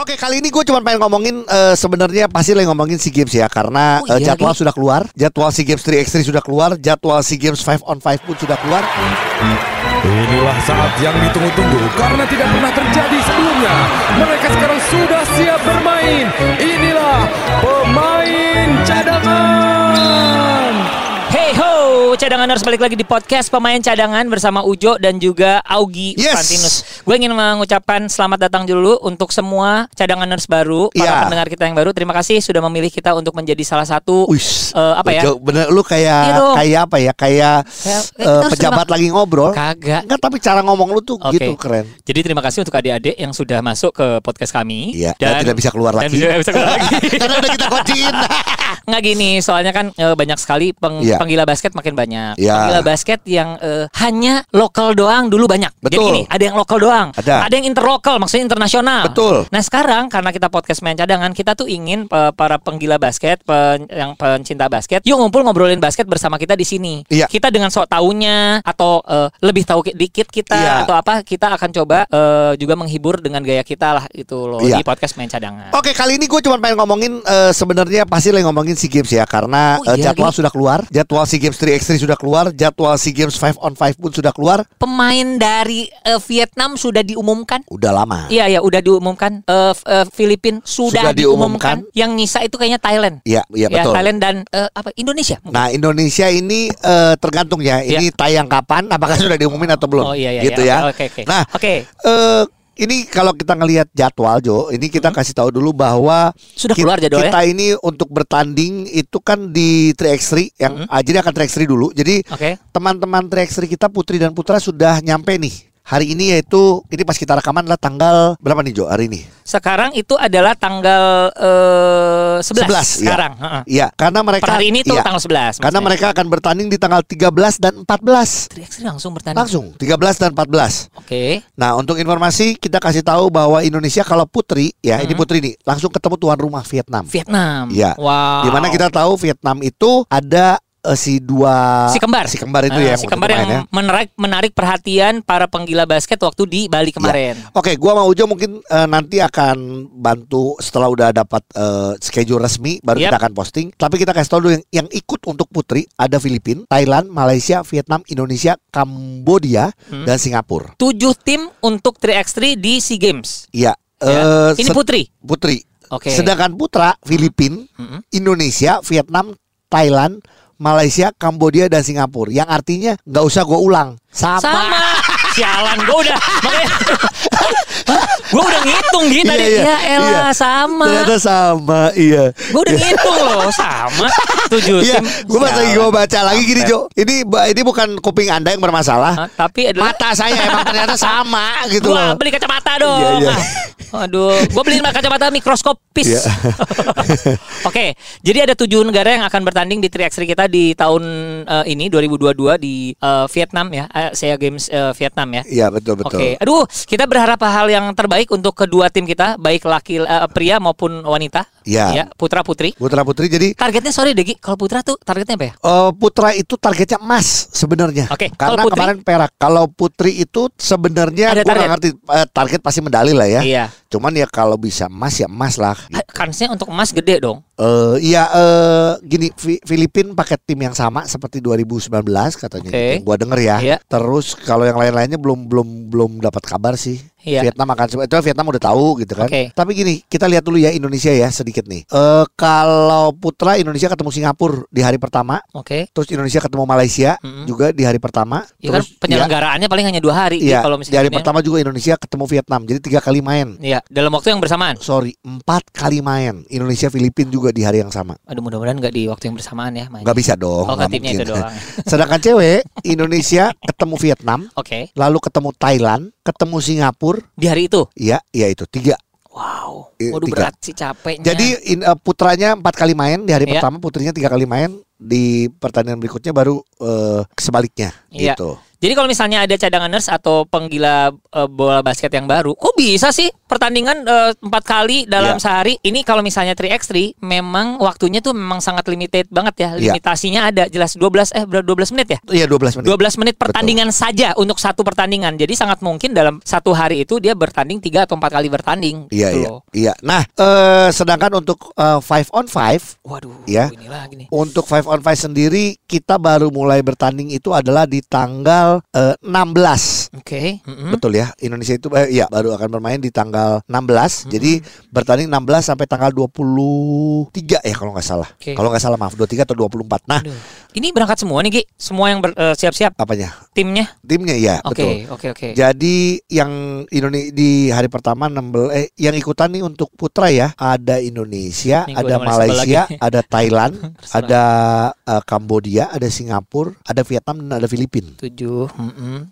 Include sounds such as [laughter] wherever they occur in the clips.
Oke kali ini gue cuma pengen ngomongin eh, sebenarnya pasti lagi ngomongin SEA Games ya karena Oh, eh, iya, jadwal Gi. sudah keluar, jadwal SEA Games 3x3 sudah keluar, jadwal SEA Games 5 on 5 pun sudah keluar. Inilah saat yang ditunggu-tunggu karena tidak pernah terjadi sebelumnya. Mereka sekarang sudah siap bermain. Inilah pemain cadangan. Ho, cadangan harus balik lagi di podcast pemain cadangan bersama Ujo dan juga Augie Yes. Fantinus. Gue ingin mengucapkan selamat datang dulu untuk semua cadanganers baru, para Iya. pendengar kita yang baru. Terima kasih sudah memilih kita untuk menjadi salah satu Wih, eh, apa ya? Bener lu kayak Iya kayak apa ya? Kayak Kayak- eh, kita harus pejabat terima- lagi ngobrol. Kagak. Enggak, tapi cara ngomong lu tuh Oke. gitu keren. Jadi terima kasih untuk adik-adik yang sudah masuk ke podcast kami Iya, dan tidak bisa keluar dan lagi. tidak bisa keluar lagi. [laughs] Karena udah kita kunciin. [laughs] Nggak gini, soalnya kan eh, banyak sekali peng- Iya. penggila basket makin banyak. Iya. Penggila basket yang eh, hanya lokal doang dulu banyak. Jadi Betul. gini, ada yang lokal doang, Ada. yang interlokal, maksudnya internasional. Betul. Nah sekarang karena kita podcast main cadangan, kita tuh ingin eh, para penggila basket, pen- yang pencinta basket, yuk ngumpul ngobrolin basket bersama kita di sini. Iya. Kita dengan sok taunya atau eh, lebih tahu ki- dikit kita Iya. atau apa, kita akan coba eh, juga menghibur dengan gaya kita lah itu loh Iya. di podcast main cadangan. Oke kali ini gue cuma pengen ngomongin eh, sebenarnya pasti lagi ngomongin SEA Games ya karena Oh, iya, jadwal Gi. sudah keluar, jadwal SEA Games 3x3 sudah keluar, jadwal SEA Games 5 on 5 pun sudah keluar. Pemain dari eh, Vietnam sudah diumumkan. Udah lama. Iya ya udah diumumkan. Eh f- eh, Filipin sudah, Sudah diumumkan. diumumkan. Yang nyisa itu kayaknya Thailand. Iya, iya Ya, betul. Thailand dan eh, apa Indonesia. mungkin. Nah Indonesia ini eh, tergantung ya, ini tayang kapan, apakah sudah diumumin atau belum? Oh iya iya gitu iya. ya. Oke oke. Nah, Oke. eh, ini kalau kita ngelihat jadwal Jo, ini kita kasih tahu dulu bahwa Hmm. Sudah keluar jadwalnya? Kita ini untuk bertanding itu kan di 3x3 yang Hmm. ah, jadi akan 3x3 dulu. Jadi teman-teman 3x3 kita Putri dan Putra sudah nyampe nih. Hari ini yaitu ini pas kita rekaman adalah tanggal berapa nih Jo hari ini? Sekarang itu adalah tanggal eh, 11, 11, iya. sekarang. Heeh. Iya, karena mereka Per hari ini tuh iya, tanggal 11. Karena maksudnya. mereka akan bertanding di tanggal 13 dan 14. 3x3 langsung bertanding. Langsung 13 dan 14. Oke. Nah, untuk informasi kita kasih tahu bahwa Indonesia kalau putri ya, ini Hmm. putri nih, langsung ketemu tuan rumah Vietnam. Vietnam. Iya. Wow. Di mana kita tahu Vietnam itu ada eh, si dua si kembar. si kembar itu Ah, ya si kembar yang pemainnya. menarik menarik perhatian para penggila basket waktu di Bali kemarin. Oke, gua sama Ujo mungkin eh, nanti akan bantu setelah udah dapat eh, schedule resmi baru Yep. kita akan posting. Tapi kita kasih tahu dulu yang yang ikut untuk putri ada Filipina, Thailand, Malaysia, Vietnam, Indonesia, Kambodia Hmm. dan Singapura. Tujuh tim untuk 3x3 di SEA Games. Iya. Ya. eh, Ini putri. putri. Oke. Sedangkan putra Filipina, Mm-mm. Indonesia, Vietnam, Thailand, Malaysia, Kambodia dan Singapura. Yang artinya nggak usah gue ulang. Sama. Sama. [laughs] Sialan gue udah makanya [laughs] gue udah ngitung gitu Iya, tadi. iya, ya elah iya. sama. Ternyata sama, iya. Gue udah ngitung loh sama. Tujuh Iya, tim. gue pas lagi gue baca lagi gini Jo. Ini ini bukan kuping anda yang bermasalah. Hah, tapi adalah Mata saya emang ternyata sama gitu Gua loh. beli kacamata dong. Iya, iya. [laughs] Aduh, gua beli kacamata mikroskopis. Iya. [laughs] Oke, jadi ada tujuh negara yang akan bertanding di 3x3 kita di tahun eh, ini 2022 di eh, Vietnam ya, eh, Sea Games eh, Vietnam ya. Iya betul betul. Oke, aduh, kita berharap hal yang terbaik untuk kedua tim kita, baik laki eh, pria maupun wanita. Iya. Ya, putra putri. Putra putri jadi Targetnya sorry Degi, kalau putra tuh targetnya apa ya? eh, putra itu targetnya emas sebenarnya. Oke, Karena kalau putri? kemarin perak. Kalau putri itu sebenarnya Ada gue ngerti Eh, target pasti medali lah ya. Iya. Cuman ya kalau bisa emas ya emas lah. Ah, Kansnya untuk emas gede dong. Eh iya eh gini Fi- Filipin pakai tim yang sama seperti 2019 katanya. Oke. Yang Gua denger ya. Iya. Terus kalau yang lain-lainnya belum belum belum dapat kabar sih. Iya. Vietnam akan coba- itu Vietnam udah tahu gitu kan. Oke. Tapi gini, kita lihat dulu ya Indonesia ya sedikit nih. Eh kalau putra Indonesia ketemu Singapura di hari pertama, Oke. terus Indonesia ketemu Malaysia Mm-mm. juga di hari pertama. Ya kan terus penyelenggaraannya paling hanya dua hari Iya, gitu kalau di misalnya hari ini ya. pertama juga Indonesia ketemu Vietnam. Jadi tiga kali main. Iya, dalam waktu yang bersamaan. Sorry, empat kali main. Indonesia Filipina juga di hari yang sama. Aduh mudah-mudahan nggak di waktu yang bersamaan ya. mainnya. Nggak bisa dong. Oh, itu doang. [laughs] Sedangkan cewek Indonesia ketemu Vietnam, Oke. lalu ketemu Thailand, ketemu Singapura, Di hari itu. iya, iya itu tiga. Wow. Waduh tiga. berat sih capeknya. Jadi in- eh, putranya empat kali main di hari Iya. pertama, putrinya tiga kali main di pertandingan berikutnya baru eh, sebaliknya Iya. gitu. Jadi kalau misalnya ada cadanganers atau penggila eh, bola basket yang baru, kok bisa sih pertandingan eh, empat kali dalam Iya. sehari? Ini kalau misalnya 3x3 memang waktunya tuh memang sangat limited banget ya. Iya. Limitasinya ada jelas 12 eh berapa 12 menit ya? Iya 12 menit. 12 menit pertandingan saja untuk satu pertandingan. Jadi sangat mungkin dalam satu hari itu dia bertanding tiga atau empat kali bertanding. Iya gitu iya. loh. Iya. Nah, eh sedangkan untuk eh, five on five Waduh, Iya. ini lagi nih. Untuk five on five sendiri kita baru mulai bertanding itu adalah di tanggal eh, 16 Oke. mm-mm. Betul ya, Indonesia itu eh, iya baru akan bermain di tanggal 16. Jadi bertanding 16 sampai tanggal 23 ya kalau nggak salah. Oke. Kalau nggak salah maaf 23 atau 24. Nah, Aduh. Ini berangkat semua nih Ki. Semua yang eh, siap-siap apanya? timnya. Timnya ya, Oke, betul. oke, oke. Jadi yang Indonesia di hari pertama 16 eh yang ikutan nih untuk putra ya, ada Indonesia, gua ada Malaysia, ada Thailand, [laughs] ada eh, Kambodia, ada Singapura, ada Vietnam dan ada Filipina. Tujuh.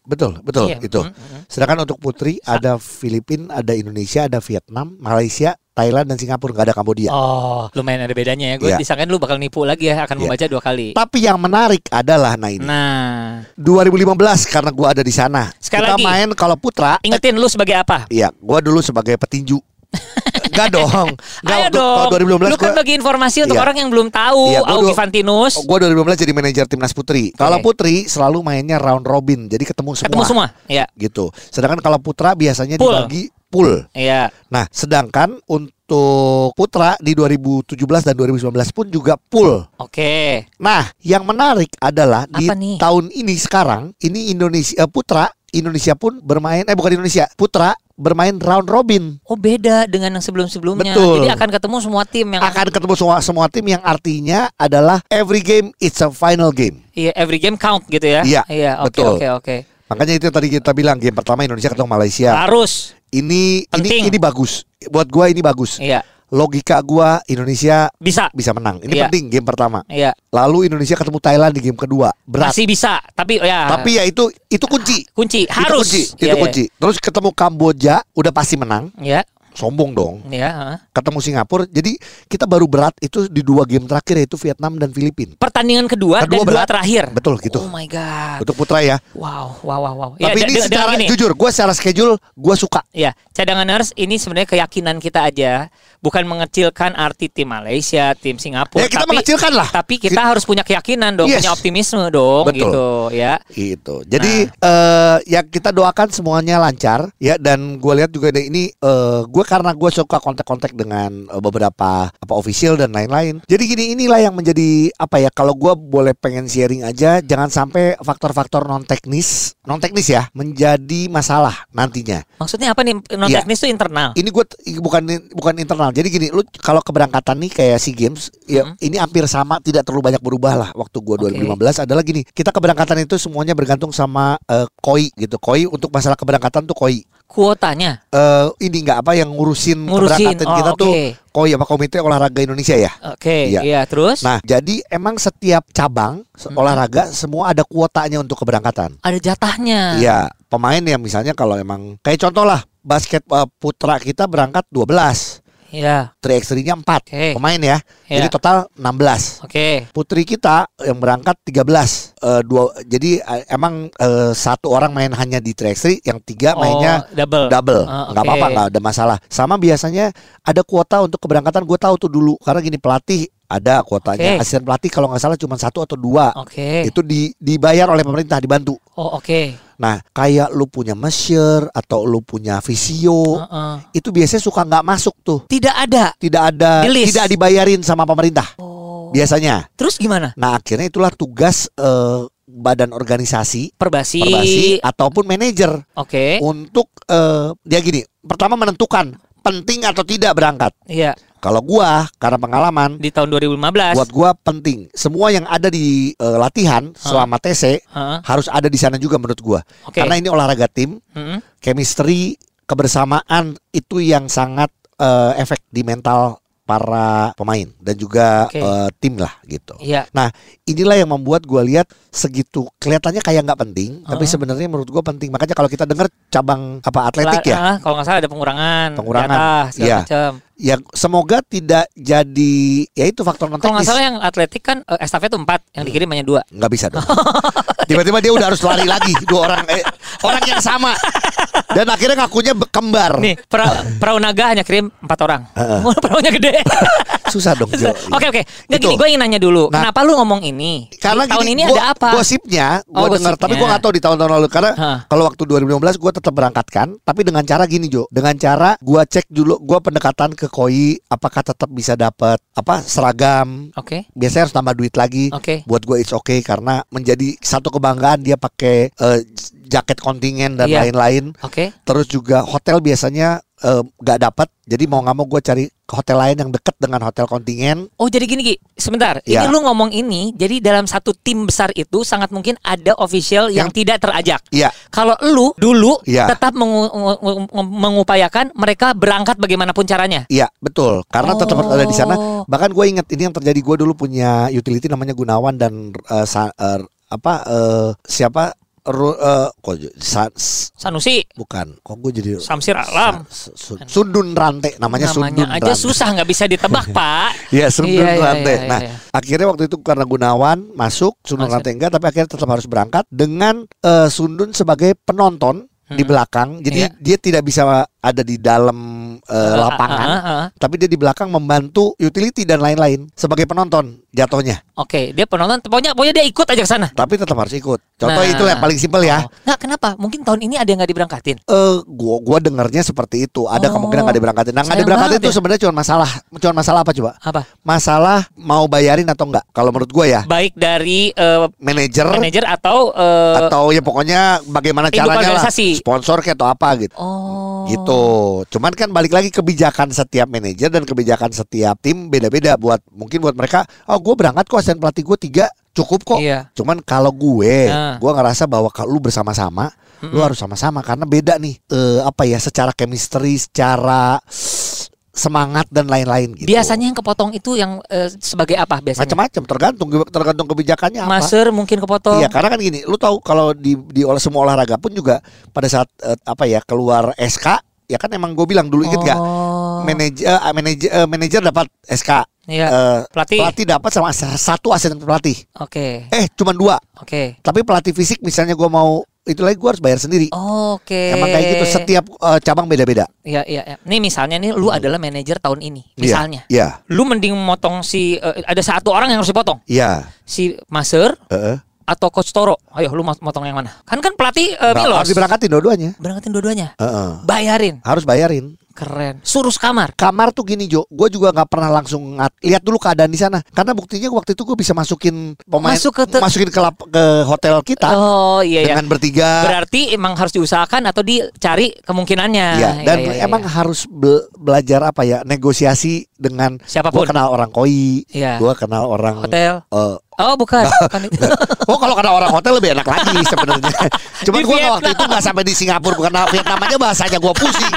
Betul, betul Iya, itu. mm, mm. Sedangkan untuk putri ada Filipina, ada Indonesia, ada Vietnam, Malaysia, Thailand dan Singapura nggak ada Kambodia. Oh, lumayan ada bedanya ya. Gue Iya. disangkain lu bakal nipu lagi ya, akan Iya. membaca dua kali. Tapi yang menarik adalah nah ini Nah, 2015 karena gua ada di sana. Sekali Kita lagi. main kalau putra, eh, ingetin lu sebagai apa? iya, gua dulu sebagai petinju. [laughs] Enggak [laughs] dong. Enggak Ayo dong. Kalau 2015 lu kan gua, bagi informasi untuk Iya. orang yang belum tahu. Iya, gua Augie Fantinus. gua 2015 jadi manajer timnas putri. Kalau putri selalu mainnya round robin, jadi ketemu semua. Ketemu semua. Iya. Gitu. Sedangkan kalau putra biasanya Pool. dibagi pool. Iya. Nah, sedangkan untuk putra di 2017 dan 2019 pun juga pool. Oke. Nah, yang menarik adalah di Apa nih? tahun ini sekarang ini Indonesia eh, putra Indonesia pun bermain eh bukan Indonesia putra bermain round robin Oh beda dengan yang sebelum-sebelumnya. Betul. Jadi akan ketemu semua tim yang akan ketemu semua semua tim yang artinya adalah every game it's a final game. Iya, every game count gitu ya. Iya, Iya, oke betul. oke oke. Makanya itu tadi kita bilang game pertama Indonesia ketemu Malaysia. Harus. Ini Penting. ini ini bagus. Buat gua ini bagus. Iya. Logika gua Indonesia Bisa. bisa menang. Ini Iya. penting game pertama. Iya. Lalu Indonesia ketemu Thailand di game kedua. Berat. Masih bisa, tapi ya Tapi ya itu itu kunci. kunci Itu harus. kunci, Iya, itu kunci. Terus ketemu Kamboja udah pasti menang, Iya. Sombong dong. Iya, heeh. Ketemu Singapura, jadi kita baru berat itu di dua game terakhir yaitu Vietnam dan Filipina. Pertandingan kedua, Kedua dan dua berat. terakhir. Betul gitu. Oh my god. Untuk putra ya. Wow, wow, wow, wow. Ya, Tapi de- ini secara gini. jujur, gue secara schedule gue suka. Ya, cadanganers ini sebenarnya keyakinan kita aja, bukan mengecilkan arti tim Malaysia, tim Singapura. Ya kita tapi, mengecilkan lah. Tapi kita harus punya keyakinan dong, Yes. punya optimisme dong, Betul. gitu ya. Gitu. Jadi Nah. eh ya kita doakan semuanya lancar ya dan gue lihat juga deh ini eh gue karena gue suka kontak-kontak dengan eh, beberapa apa official dan lain-lain. Jadi gini inilah yang menjadi apa ya kalau gue boleh pengen sharing aja jangan sampai faktor-faktor non teknis non teknis ya menjadi masalah nantinya. Maksudnya apa nih non Iya. teknis itu internal? Ini gue bukan bukan internal. Jadi gini, lu kalau keberangkatan nih kayak SEA Games, ya Hmm. ini hampir sama, tidak terlalu banyak berubah lah. Waktu gue 2015 adalah gini, kita keberangkatan itu semuanya bergantung sama eh, koi gitu. Koi untuk masalah keberangkatan tuh koi. Kuotanya. Eh ini nggak apa yang ngurusin, Ngurusin. keberangkatan Oh, kita tuh oke. koi apa Komite Olahraga Indonesia ya. Oke, Iya. iya. terus Nah, jadi emang setiap cabang Hmm. olahraga semua ada kuotanya untuk keberangkatan. ada jatahnya. Iya, pemain yang misalnya kalau emang kayak contoh lah basket eh, putra kita berangkat 12. Iya. 3x3-nya 4 Oke. pemain ya. Jadi Iya. total 16. Oke. Putri kita yang berangkat 13. Eh, dua jadi eh, emang eh, satu orang main hanya di 3x3, yang tiga mainnya oh, double. double. Ah, nggak oke. apa-apa, nggak ada masalah. Sama biasanya ada kuota untuk keberangkatan. Gue tahu tuh dulu karena gini pelatih ada kuotanya. Oke. Asisten pelatih kalau nggak salah cuma satu atau dua. Oke. Itu di, dibayar oleh pemerintah, dibantu. Oh, oke. Nah, kayak lu punya measure atau lu punya visio, Heeh. itu biasanya suka nggak masuk tuh. Tidak ada. Tidak ada, Di tidak dibayarin sama pemerintah. Oh. Biasanya. Terus gimana? Nah akhirnya itulah tugas eh, badan organisasi, Perbasi. perbasi ataupun manajer Oke. untuk eh, dia gini. Pertama menentukan penting atau tidak berangkat. Iya. Kalau gua karena pengalaman, Di tahun 2015. buat gua penting. Semua yang ada di eh, latihan selama TC Heeh. harus ada di sana juga menurut gua. Oke. Karena ini olahraga tim, Mm-mm. chemistry, kebersamaan itu yang sangat eh, efek di mental para pemain dan juga Oke. eh, tim lah gitu. Iya. Nah, inilah yang membuat gua lihat segitu kelihatannya kayak nggak penting, tapi Uh-huh. sebenarnya menurut gua penting. Makanya kalau kita dengar cabang apa atletik ya, Ah, kalau nggak salah ada pengurangan. Pengurangan. segala Iya. macam. ya semoga tidak jadi ya itu faktor non Kalau nggak salah yang atletik kan eh, estafet tuh empat, yang dikirim hanya dua. Nggak bisa dong. [laughs] Tiba-tiba dia udah harus lari lagi dua orang eh, orang yang sama. Dan akhirnya ngakunya kembar. Nih, pra, perahu naga hanya kirim empat orang. [laughs] Perahunya gede. Susah dong, Jo. Oke oke. Nggak Itu. gini, gue ingin nanya dulu. Nah, kenapa lu ngomong ini? Karena Di tahun gini, ini gua- ada apa? Gosipnya, gue Oh, dengar, tapi gue nggak tahu di tahun-tahun lalu. Karena Hah. kalau waktu 2015 gue tetap berangkatkan, tapi dengan cara gini Jo, dengan cara gue cek dulu, gue pendekatan ke koi, apakah tetap bisa dapat apa seragam. Oke. Biasanya harus tambah duit lagi. Oke. Buat gue it's okay karena menjadi satu kebanggaan dia pakai eh, jaket kontingen dan Iya. lain-lain. Oke. Terus juga hotel biasanya eh, nggak dapat, jadi mau nggak mau gue cari hotel lain yang deket dengan hotel kontingen. Oh jadi gini Gi, sebentar. Ya. Ini lu ngomong ini, jadi dalam satu tim besar itu sangat mungkin ada official yang, tidak terajak. Iya. Kalau lu dulu Iya. tetap mengu- mengu- mengupayakan mereka berangkat bagaimanapun caranya. Iya betul karena tetap harus ada di sana. Oh. Bahkan gue ingat ini yang terjadi gue dulu punya utility namanya Gunawan dan sa- eh, apa eh, siapa Ru, eh, kok j- sa- s- Sanusi, bukan kok gue jadi Samsir Alam. Sa- su- Sundun Rante namanya, Sundun Namanya aja Rante. susah nggak bisa ditebak, [laughs] Pak. Iya Sundun Iya, iya, Rante. iya, nah iya. akhirnya waktu itu karena Gunawan masuk Sundun Masuk. Rante enggak tapi akhirnya tetap harus berangkat dengan eh, Sundun sebagai penonton di belakang. Jadi Iya. dia tidak bisa ada di dalam eh, lapangan. Ah, ah, ah. tapi dia di belakang membantu utility dan lain-lain sebagai penonton jatuhnya. Oke, dia penonton, pokoknya, pokoknya dia ikut aja ke sana. Tapi tetap harus ikut. Contoh Nah. itu yang paling simpel ya. Oh. Nggak, kenapa? Mungkin tahun ini ada yang nggak diberangkatin. Eh, gua gua dengarnya seperti itu. Ada Oh. kemungkinan nggak diberangkatin. Nah, nggak diberangkatin itu ya. sebenarnya cuma masalah, cuma masalah apa coba? Apa? Masalah mau bayarin atau enggak? Kalau menurut gua ya, Baik dari eh, manajer manajer atau eh, atau ya pokoknya bagaimana caranya lah. Sponsor kayak atau apa gitu. Oh. Gitu. Cuman kan balik lagi kebijakan setiap manajer dan kebijakan setiap tim beda-beda buat mungkin buat mereka, oh gue berangkat kok asisten pelatih gue tiga cukup kok. Iya. Cuman kalau gue, Nah. gue ngerasa bahwa kalau lu bersama-sama, lu harus sama-sama karena beda nih. Eh apa ya secara chemistry, secara semangat dan lain-lain gitu. Biasanya yang kepotong itu yang eh, sebagai apa biasanya? macam-macam tergantung tergantung kebijakannya apa. Maser mungkin kepotong. Iya, karena kan gini, lu tahu kalau di di olah semua olahraga pun juga pada saat eh, apa ya keluar SK, ya kan emang gue bilang dulu inget gak? Oh. Manajer eh, manajer eh, manajer dapat SK. Iya. Eh, Pelatih. pelatih dapat sama satu asisten pelatih. Oke. Eh, cuma dua. Oke. Tapi pelatih fisik misalnya gue mau itu lagi gue harus bayar sendiri. Oke. Emang kayak gitu setiap eh, cabang beda-beda. Iya, iya, iya. Nih misalnya nih lu adalah manajer tahun ini. Iya, Misalnya. Iya. Lu mending motong si eh, ada satu orang yang harus dipotong. Iya. Si Maser Heeh. atau coach Toro. Ayo lu mot- motong yang mana? Kan kan pelatih Nah, Milos. harus diberangkatin dua-duanya. Berangkatin dua-duanya. Heeh. Bayarin. Harus bayarin. Keren. Suruh sekamar. Kamar tuh gini Jo, gue juga nggak pernah langsung ngat, lihat dulu keadaan di sana. Karena buktinya waktu itu gue bisa masukin pemain, Masuk ke masukin ke, lap- ke hotel kita Oh iya ya. dengan bertiga. Berarti emang harus diusahakan atau dicari kemungkinannya. Iya, dan Iya, iya, iya, emang iya. harus be- belajar apa ya negosiasi dengan Siapa pun. Gue kenal orang koi, Iya. gue kenal orang hotel. eh, Oh bukan, bukan itu. oh kalau kenal orang hotel lebih enak lagi [laughs] sebenarnya. Cuman gue waktu itu nggak sampai di Singapura, karena Vietnam aja bahasanya gue pusing.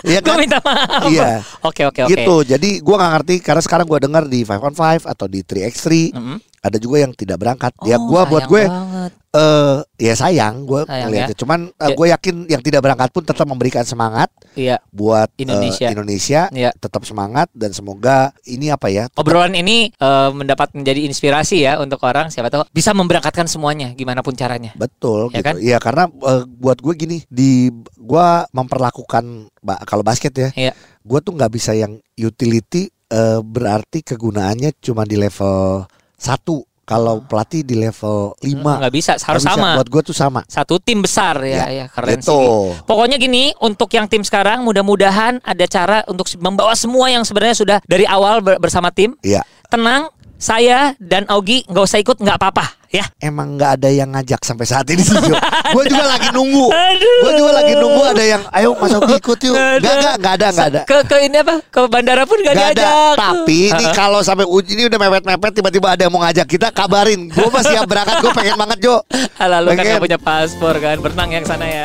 Iya Gue kan? minta maaf. Iya. Oke oke oke. Gitu. Jadi gua nggak ngerti karena sekarang gua dengar di 5 on 5 atau di 3x3 Mm-mm. Ada juga yang tidak berangkat. ya Oh, gua buat gue banget. eh ya sayang gua Sayang ngeliatnya. ya. Cuman Ya. gue yakin yang tidak berangkat pun tetap memberikan semangat Iya. buat eh, Indonesia. Indonesia Iya. tetap semangat dan semoga ini apa ya? tetap- Obrolan ini eh, mendapat menjadi inspirasi ya untuk orang siapa tahu bisa memberangkatkan semuanya gimana pun caranya. Betul Ya gitu. kan? Iya karena eh, buat gue gini di gua memperlakukan kalau basket ya. Iya. Gua tuh nggak bisa yang utility eh, berarti kegunaannya cuma di level satu kalau pelatih di level 5 Nggak bisa, harus sama. Buat gue tuh sama. Satu tim besar ya, Ya, ya keren gitu. sih. Pokoknya gini, untuk yang tim sekarang mudah-mudahan ada cara untuk membawa semua yang sebenarnya sudah dari awal ber- bersama tim. Iya. Tenang, saya dan Augie nggak usah ikut nggak apa-apa ya. Emang nggak ada yang ngajak sampai saat ini sih Jo. [laughs] gue juga lagi nunggu. Gue juga lagi nunggu ada yang ayo Mas Oki [laughs] ikut yuk. Gak gak nggak ada nggak ada. Ke ke ini apa? Ke bandara pun nggak Gak ada. Tapi ini kalau sampai uji ini udah mepet-mepet tiba-tiba ada yang mau ngajak kita kabarin. Gue masih siap berangkat. Gue pengen banget Jo. [laughs] Lalu kan Pengen. punya paspor kan, berenang yang sana ya.